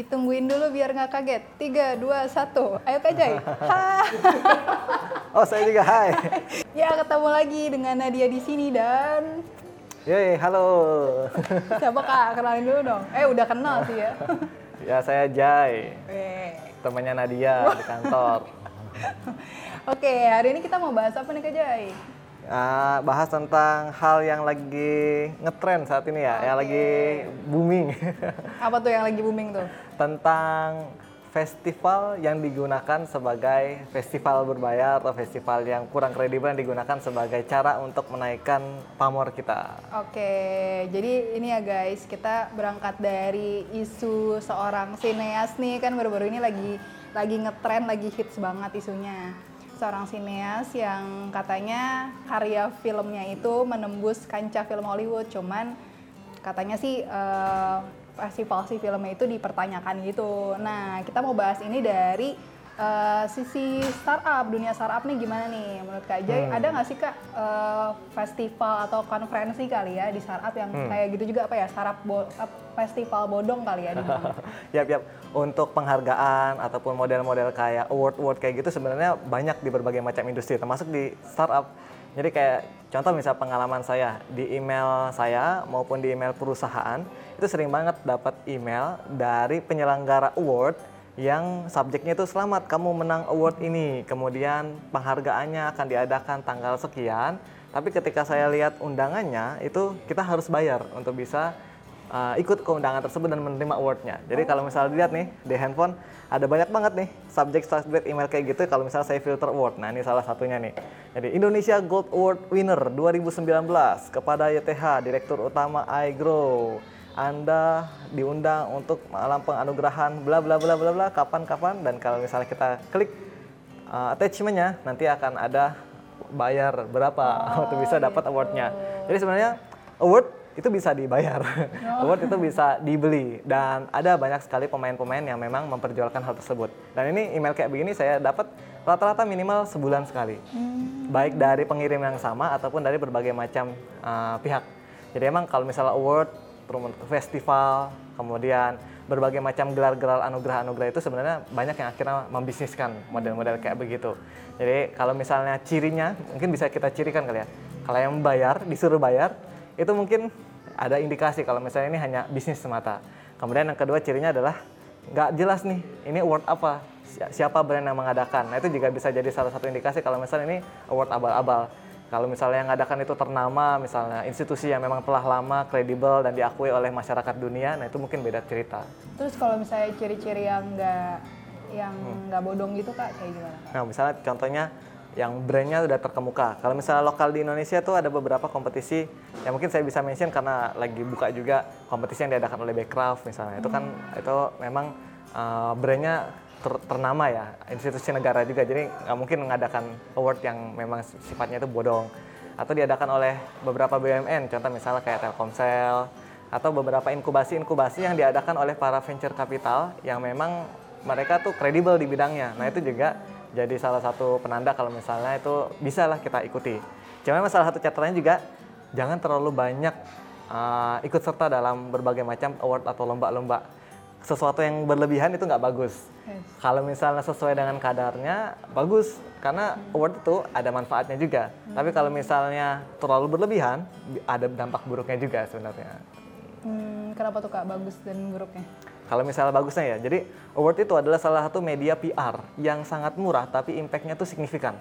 Ditungguin dulu biar nggak kaget. Tiga, dua, satu. Ayo Kak Jai. Oh, saya juga hai. ya, ketemu lagi dengan Nadia di sini dan Yeay, halo. siapa Kak? Kenalin dulu dong. Eh, udah kenal sih ya. Ya, saya Jai, Eh. temannya Nadia di kantor. Oke, hari ini kita mau bahas apa nih Kak Jai? Ah, bahas tentang hal yang lagi ngetren saat ini ya, yang lagi booming. Apa tuh yang lagi booming tuh? tentang festival yang digunakan sebagai festival berbayar atau festival yang kurang kredibel yang digunakan sebagai cara untuk menaikkan pamor kita. Oke, jadi ini ya guys, kita berangkat dari isu seorang sineas nih kan baru-baru ini lagi lagi ngetren, lagi hits banget isunya. Seorang sineas yang katanya karya filmnya itu menembus kancah film Hollywood, cuman katanya sih eh, festival si filmnya itu dipertanyakan gitu. Nah, kita mau bahas ini dari eh, sisi startup, dunia startup nih gimana nih menurut Kak Jai? Ada nggak sih Kak eh, festival atau konferensi kali ya di startup yang kayak gitu juga apa ya startup bo- festival bodong kali ya di? Yap, yap. Untuk penghargaan ataupun model-model kayak award-award kayak gitu sebenarnya banyak di berbagai macam industri, termasuk di startup. Jadi kayak contoh misal pengalaman saya di email saya maupun di email perusahaan itu sering banget dapat email dari penyelenggara award yang subjeknya itu selamat kamu menang award ini, kemudian penghargaannya akan diadakan tanggal sekian. Tapi ketika saya lihat undangannya itu kita harus bayar untuk bisa uh, ikut ke undangan tersebut dan menerima awardnya. Jadi kalau misalnya dilihat nih di handphone ada banyak banget nih subjek subjek email kayak gitu. Kalau misalnya saya filter award, nah ini salah satunya nih. Jadi Indonesia Gold Award Winner 2019 kepada YTH Direktur Utama iGrow. Anda diundang untuk malam penganugerahan bla bla bla bla bla kapan kapan dan kalau misalnya kita klik uh, attachmentnya nanti akan ada bayar berapa untuk bisa dapat awardnya. Jadi sebenarnya award itu bisa dibayar, award itu bisa dibeli. Dan ada banyak sekali pemain-pemain yang memang memperjualkan hal tersebut. Dan ini email kayak begini saya dapat rata-rata minimal sebulan sekali, baik dari pengirim yang sama ataupun dari berbagai macam uh, pihak. Jadi emang kalau misalnya award, festival, kemudian berbagai macam gelar-gelar anugerah-anugerah itu sebenarnya banyak yang akhirnya membisniskan model-model kayak begitu. Jadi kalau misalnya cirinya mungkin bisa kita cirikan kali ya. Kalau yang bayar disuruh bayar itu mungkin ada indikasi kalau misalnya ini hanya bisnis semata. Kemudian yang kedua cirinya adalah nggak jelas nih ini award apa si- siapa brand yang mengadakan. Nah itu juga bisa jadi salah satu indikasi kalau misalnya ini award abal-abal. Kalau misalnya yang mengadakan itu ternama, misalnya institusi yang memang telah lama, kredibel dan diakui oleh masyarakat dunia, nah itu mungkin beda cerita. Terus kalau misalnya ciri-ciri yang nggak yang nggak bodong gitu Kak, kayak gimana? Nah, misalnya contohnya yang brandnya udah terkemuka. Kalau misalnya lokal di Indonesia tuh ada beberapa kompetisi yang mungkin saya bisa mention karena lagi buka juga kompetisi yang diadakan oleh Backcraft misalnya. Itu kan itu memang uh, brandnya ter- ternama ya, institusi negara juga. Jadi nggak mungkin mengadakan award yang memang sifatnya itu bodong. Atau diadakan oleh beberapa BUMN, contoh misalnya kayak Telkomsel atau beberapa inkubasi-inkubasi yang diadakan oleh para venture capital yang memang mereka tuh kredibel di bidangnya. Nah itu juga jadi salah satu penanda kalau misalnya itu bisa lah kita ikuti. Cuma memang salah satu catatannya juga jangan terlalu banyak uh, ikut serta dalam berbagai macam award atau lomba-lomba. Sesuatu yang berlebihan itu nggak bagus. Yes. Kalau misalnya sesuai dengan kadarnya bagus karena award itu ada manfaatnya juga. Tapi kalau misalnya terlalu berlebihan bi- ada dampak buruknya juga sebenarnya. Hmm, kenapa tuh Kak bagus dan buruknya? Kalau misalnya bagusnya ya, jadi award itu adalah salah satu media PR yang sangat murah tapi impactnya tuh signifikan.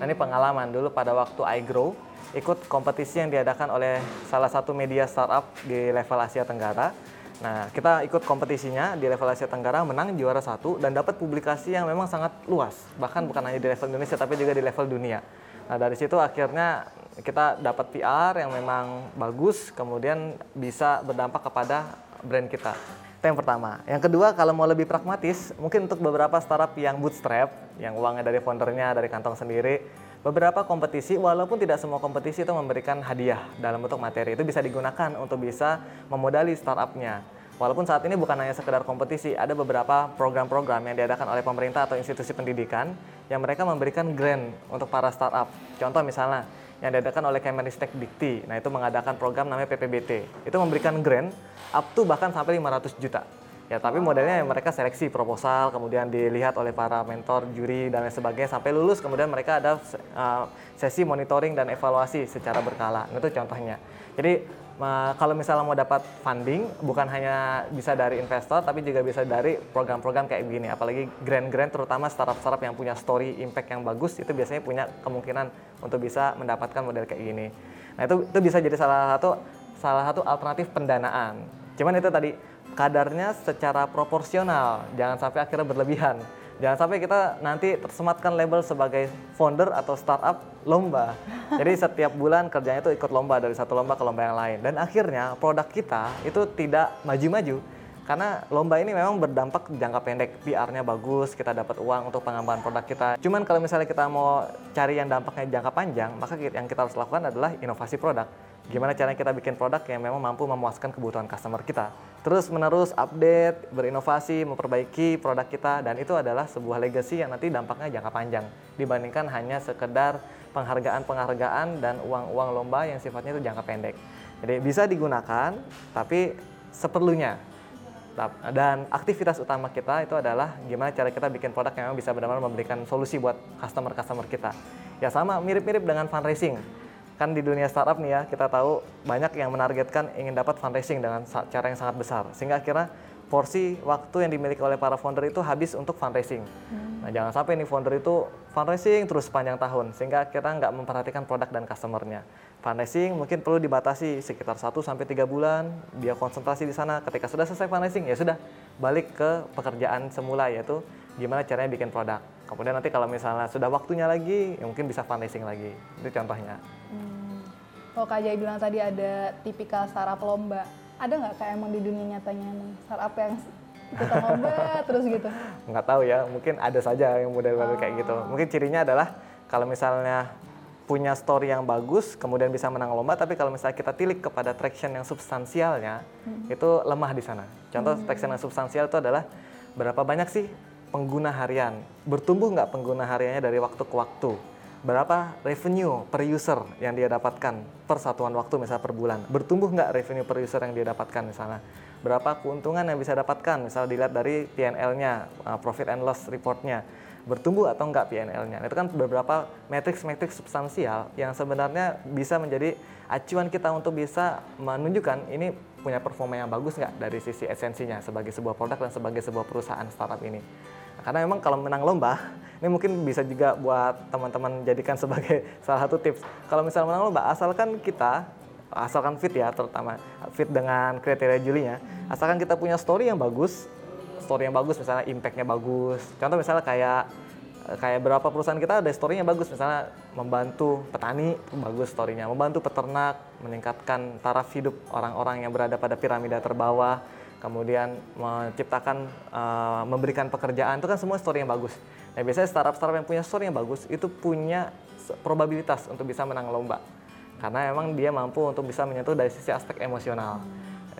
Nah ini pengalaman dulu pada waktu iGrow ikut kompetisi yang diadakan oleh salah satu media startup di level Asia Tenggara. Nah kita ikut kompetisinya di level Asia Tenggara menang juara satu dan dapat publikasi yang memang sangat luas. Bahkan bukan hanya di level Indonesia tapi juga di level dunia. Nah dari situ akhirnya kita dapat PR yang memang bagus, kemudian bisa berdampak kepada brand kita. Itu yang pertama. Yang kedua, kalau mau lebih pragmatis, mungkin untuk beberapa startup yang bootstrap, yang uangnya dari foundernya, dari kantong sendiri, beberapa kompetisi, walaupun tidak semua kompetisi itu memberikan hadiah dalam bentuk materi, itu bisa digunakan untuk bisa memodali startupnya. Walaupun saat ini bukan hanya sekedar kompetisi, ada beberapa program-program yang diadakan oleh pemerintah atau institusi pendidikan yang mereka memberikan grant untuk para startup. Contoh misalnya, yang diadakan oleh Kemenristek Dikti. Nah, itu mengadakan program namanya PPBT. Itu memberikan grant up to bahkan sampai 500 juta. Ya, tapi modelnya mereka seleksi proposal, kemudian dilihat oleh para mentor, juri dan lain sebagainya sampai lulus, kemudian mereka ada uh, sesi monitoring dan evaluasi secara berkala. Itu contohnya. Jadi uh, kalau misalnya mau dapat funding, bukan hanya bisa dari investor, tapi juga bisa dari program-program kayak begini. Apalagi grant-grant, terutama startup-startup yang punya story impact yang bagus, itu biasanya punya kemungkinan untuk bisa mendapatkan model kayak gini. Nah itu itu bisa jadi salah satu salah satu alternatif pendanaan. Cuman itu tadi kadarnya secara proporsional, jangan sampai akhirnya berlebihan. Jangan sampai kita nanti tersematkan label sebagai founder atau startup lomba. Jadi setiap bulan kerjanya itu ikut lomba dari satu lomba ke lomba yang lain. Dan akhirnya produk kita itu tidak maju-maju. Karena lomba ini memang berdampak jangka pendek, PR-nya bagus, kita dapat uang untuk pengembangan produk kita. Cuman kalau misalnya kita mau cari yang dampaknya jangka panjang, maka yang kita harus lakukan adalah inovasi produk gimana caranya kita bikin produk yang memang mampu memuaskan kebutuhan customer kita. Terus menerus update, berinovasi, memperbaiki produk kita dan itu adalah sebuah legacy yang nanti dampaknya jangka panjang dibandingkan hanya sekedar penghargaan-penghargaan dan uang-uang lomba yang sifatnya itu jangka pendek. Jadi bisa digunakan tapi seperlunya. Dan aktivitas utama kita itu adalah gimana cara kita bikin produk yang bisa benar-benar memberikan solusi buat customer-customer kita. Ya sama mirip-mirip dengan fundraising kan di dunia startup nih ya kita tahu banyak yang menargetkan ingin dapat fundraising dengan cara yang sangat besar sehingga akhirnya porsi waktu yang dimiliki oleh para founder itu habis untuk fundraising. Hmm. Nah jangan sampai nih founder itu fundraising terus sepanjang tahun sehingga kita nggak memperhatikan produk dan customernya. Fundraising mungkin perlu dibatasi sekitar 1 sampai tiga bulan, dia konsentrasi di sana. Ketika sudah selesai fundraising ya sudah balik ke pekerjaan semula yaitu gimana caranya bikin produk. Kemudian nanti kalau misalnya sudah waktunya lagi, ya mungkin bisa fundraising lagi. Itu contohnya. Hmm. Kalau Kak Jai bilang tadi ada tipikal startup lomba, ada nggak kayak emang di dunia nyatanya startup yang lomba terus gitu? Nggak tahu ya, mungkin ada saja yang model-model oh. kayak gitu. Oh. Mungkin cirinya adalah kalau misalnya punya story yang bagus, kemudian bisa menang lomba, tapi kalau misalnya kita tilik kepada traction yang substansialnya, hmm. itu lemah di sana. Contoh hmm. traction yang substansial itu adalah berapa banyak sih pengguna harian, bertumbuh nggak pengguna hariannya dari waktu ke waktu, berapa revenue per user yang dia dapatkan per satuan waktu misalnya per bulan bertumbuh nggak revenue per user yang dia dapatkan misalnya berapa keuntungan yang bisa dapatkan misalnya dilihat dari PNL-nya uh, profit and loss report-nya. Bertumbuh atau enggak PNL-nya itu kan beberapa matriks-matriks substansial yang sebenarnya bisa menjadi acuan kita untuk bisa menunjukkan ini punya performa yang bagus nggak dari sisi esensinya sebagai sebuah produk dan sebagai sebuah perusahaan startup ini. Karena memang kalau menang lomba, ini mungkin bisa juga buat teman-teman jadikan sebagai salah satu tips. Kalau misalnya menang lomba, asalkan kita, asalkan fit ya terutama, fit dengan kriteria Julinya, asalkan kita punya story yang bagus, story yang bagus misalnya impactnya bagus. Contoh misalnya kayak kayak berapa perusahaan kita ada story-nya bagus. Misalnya membantu petani bagus story-nya. Membantu peternak meningkatkan taraf hidup orang-orang yang berada pada piramida terbawah. Kemudian menciptakan uh, memberikan pekerjaan. Itu kan semua story yang bagus. Nah biasanya startup-startup yang punya story yang bagus itu punya probabilitas untuk bisa menang lomba karena memang dia mampu untuk bisa menyentuh dari sisi aspek emosional.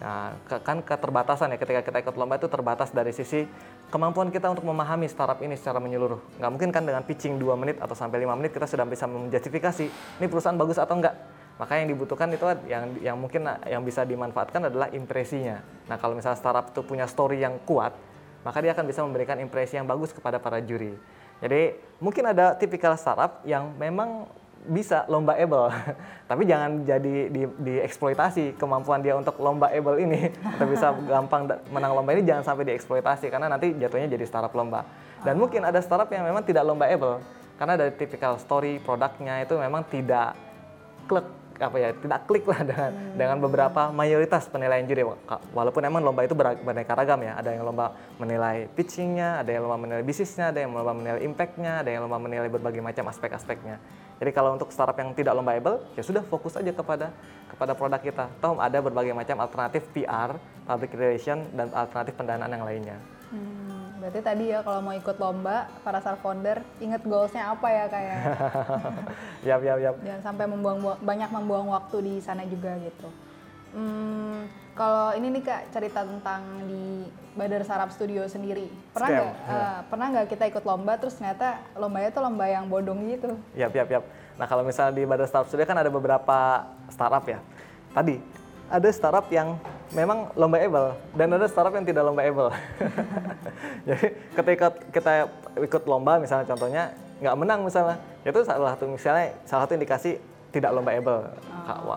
Ya, kan keterbatasan ya ketika kita ikut lomba itu terbatas dari sisi kemampuan kita untuk memahami startup ini secara menyeluruh. Nggak mungkin kan dengan pitching 2 menit atau sampai 5 menit kita sudah bisa menjustifikasi ini perusahaan bagus atau enggak maka yang dibutuhkan itu yang yang mungkin yang bisa dimanfaatkan adalah impresinya. Nah, kalau misalnya startup itu punya story yang kuat, maka dia akan bisa memberikan impresi yang bagus kepada para juri. Jadi, mungkin ada tipikal startup yang memang bisa lomba able, tapi jangan jadi di, dieksploitasi kemampuan dia untuk lomba able ini. Atau bisa gampang menang lomba ini jangan sampai dieksploitasi karena nanti jatuhnya jadi startup lomba. Dan mungkin ada startup yang memang tidak lomba able karena dari tipikal story produknya itu memang tidak klek apa ya tidak klik lah dengan hmm. dengan beberapa mayoritas penilaian juri. Walaupun emang lomba itu beraneka ragam ya. Ada yang lomba menilai pitchingnya ada yang lomba menilai bisnisnya ada yang lomba menilai impactnya ada yang lomba menilai berbagai macam aspek-aspeknya jadi kalau untuk startup yang tidak lomba able ya sudah fokus aja kepada kepada produk kita toh ada berbagai macam alternatif PR public relation dan alternatif pendanaan yang lainnya hmm. Berarti tadi ya kalau mau ikut lomba para star founder inget goalsnya apa ya kayak. Ya? yap yap yap. Jangan sampai membuang banyak membuang waktu di sana juga gitu. Hmm, kalau ini nih kak cerita tentang di Badar Sarap Studio sendiri pernah nggak ya. uh, pernah nggak kita ikut lomba terus ternyata lombanya tuh lomba yang bodong gitu? Yap yap yap. Nah kalau misalnya di Badar Startup Studio kan ada beberapa startup ya. Tadi ada startup yang memang lombaable dan ada startup yang tidak lombaable. Jadi ketika kita ikut lomba misalnya contohnya nggak menang misalnya, itu salah satu misalnya salah satu indikasi tidak lombaable. Oh.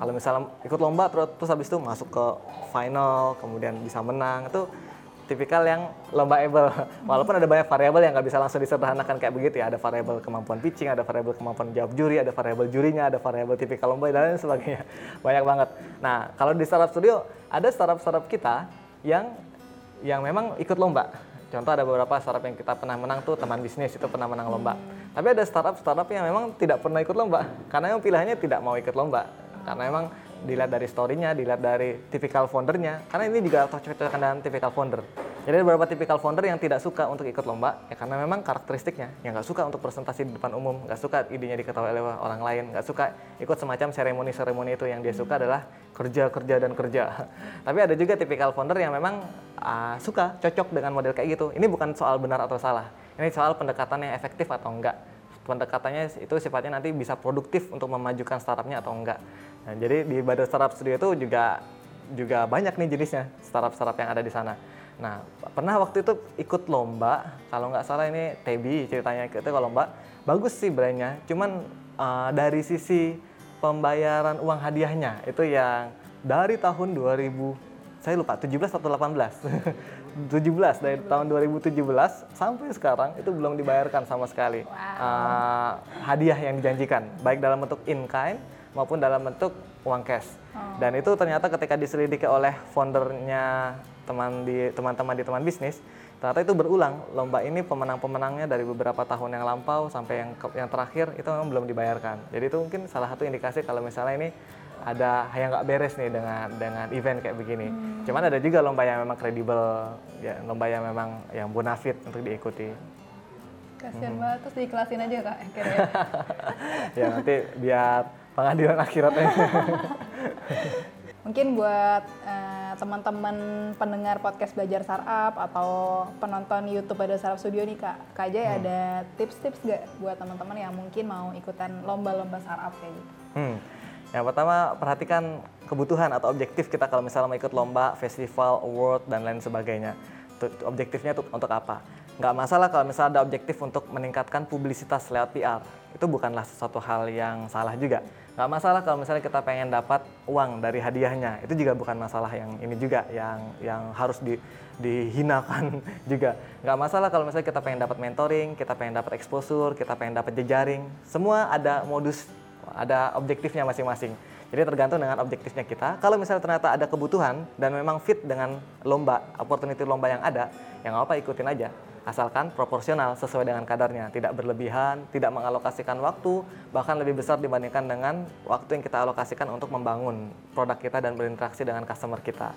Kalau misalnya ikut lomba terus, terus habis itu masuk ke final, kemudian bisa menang, itu tipikal yang lombaable. Walaupun ada banyak variabel yang nggak bisa langsung disederhanakan kayak begitu ya. Ada variabel kemampuan pitching, ada variabel kemampuan jawab juri, ada variabel jurinya, ada variabel tipikal lomba dan lain sebagainya. Banyak banget. Nah, kalau di startup studio ada startup-startup kita yang yang memang ikut lomba. Contoh ada beberapa startup yang kita pernah menang tuh teman bisnis itu pernah menang lomba. Tapi ada startup-startup yang memang tidak pernah ikut lomba karena yang pilihannya tidak mau ikut lomba. Karena memang dilihat dari story-nya, dilihat dari tipikal foundernya. Karena ini juga cocok-cocokan dengan tipikal founder. Jadi ada beberapa tipikal founder yang tidak suka untuk ikut lomba, ya karena memang karakteristiknya, yang nggak suka untuk presentasi di depan umum, nggak suka idenya diketahui oleh orang lain, nggak suka ikut semacam seremoni-seremoni itu yang dia suka adalah kerja, kerja, dan kerja. Tapi ada juga tipikal founder yang memang uh, suka, cocok dengan model kayak gitu. Ini bukan soal benar atau salah, ini soal pendekatan yang efektif atau enggak pendekatannya itu sifatnya nanti bisa produktif untuk memajukan startupnya atau enggak. Nah, jadi di Badar Startup Studio itu juga juga banyak nih jenisnya startup-startup yang ada di sana. Nah, pernah waktu itu ikut lomba, kalau nggak salah ini Tebi ceritanya itu lomba, bagus sih brandnya, cuman uh, dari sisi pembayaran uang hadiahnya itu yang dari tahun 2000, saya lupa 17 atau 18. 17 dari tahun 2017 sampai sekarang itu belum dibayarkan sama sekali wow. uh, hadiah yang dijanjikan baik dalam bentuk in kind maupun dalam bentuk uang cash oh. dan itu ternyata ketika diselidiki oleh foundernya teman di teman-teman di teman bisnis ternyata itu berulang lomba ini pemenang-pemenangnya dari beberapa tahun yang lampau sampai yang yang terakhir itu memang belum dibayarkan jadi itu mungkin salah satu indikasi kalau misalnya ini ada yang nggak beres nih dengan dengan event kayak begini. Hmm. Cuman ada juga lomba yang memang kredibel, ya lomba yang memang yang bonafit untuk diikuti. Kasian hmm. banget, terus diiklasin aja kak akhirnya. ya nanti biar pengadilan akhiratnya. Mungkin buat uh, teman-teman pendengar podcast belajar startup atau penonton YouTube ada startup studio nih kak, kak Jay hmm. ada tips-tips gak buat teman-teman yang mungkin mau ikutan lomba-lomba startup kayak gitu? Hmm yang pertama, perhatikan kebutuhan atau objektif kita kalau misalnya mau ikut lomba, festival, award, dan lain sebagainya. Objektifnya itu untuk apa? Nggak masalah kalau misalnya ada objektif untuk meningkatkan publisitas lewat PR. Itu bukanlah sesuatu hal yang salah juga. Nggak masalah kalau misalnya kita pengen dapat uang dari hadiahnya. Itu juga bukan masalah yang ini juga, yang yang harus di, dihinakan juga. Nggak masalah kalau misalnya kita pengen dapat mentoring, kita pengen dapat exposure, kita pengen dapat jejaring. Semua ada modus ada objektifnya masing-masing. Jadi tergantung dengan objektifnya kita. Kalau misalnya ternyata ada kebutuhan dan memang fit dengan lomba, opportunity lomba yang ada, yang apa ikutin aja. Asalkan proporsional sesuai dengan kadarnya, tidak berlebihan, tidak mengalokasikan waktu, bahkan lebih besar dibandingkan dengan waktu yang kita alokasikan untuk membangun produk kita dan berinteraksi dengan customer kita.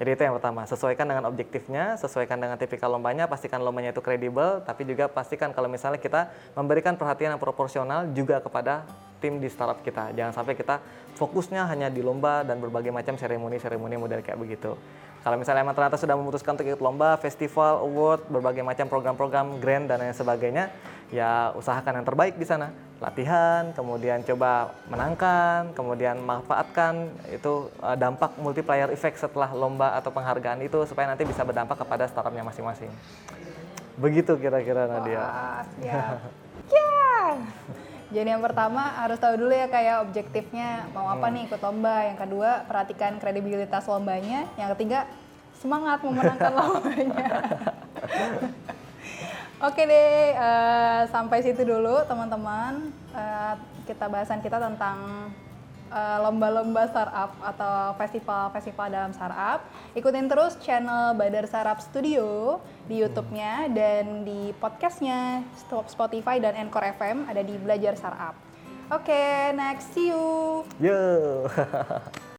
Jadi itu yang pertama, sesuaikan dengan objektifnya, sesuaikan dengan tipikal lombanya, pastikan lombanya itu kredibel, tapi juga pastikan kalau misalnya kita memberikan perhatian yang proporsional juga kepada tim di startup kita. Jangan sampai kita fokusnya hanya di lomba dan berbagai macam seremoni-seremoni model kayak begitu. Kalau misalnya emang ternyata sudah memutuskan untuk ikut lomba, festival, award, berbagai macam program-program, grant dan lain sebagainya, ya usahakan yang terbaik di sana. Latihan, kemudian coba menangkan, kemudian manfaatkan itu uh, dampak multiplier effect setelah lomba atau penghargaan itu supaya nanti bisa berdampak kepada startupnya masing-masing. Begitu kira-kira Nadia. Wah, ya. ya. Jadi yang pertama harus tahu dulu ya kayak objektifnya mau apa hmm. nih ikut lomba. Yang kedua perhatikan kredibilitas lombanya. Yang ketiga semangat memenangkan lombanya. Oke deh, uh, sampai situ dulu teman-teman. Uh, kita bahasan kita tentang lomba-lomba startup atau festival-festival dalam startup. Ikutin terus channel Badar Startup Studio di YouTube-nya dan di podcast-nya Spotify dan Anchor FM ada di Belajar Startup. Oke, okay, next see you. Yo.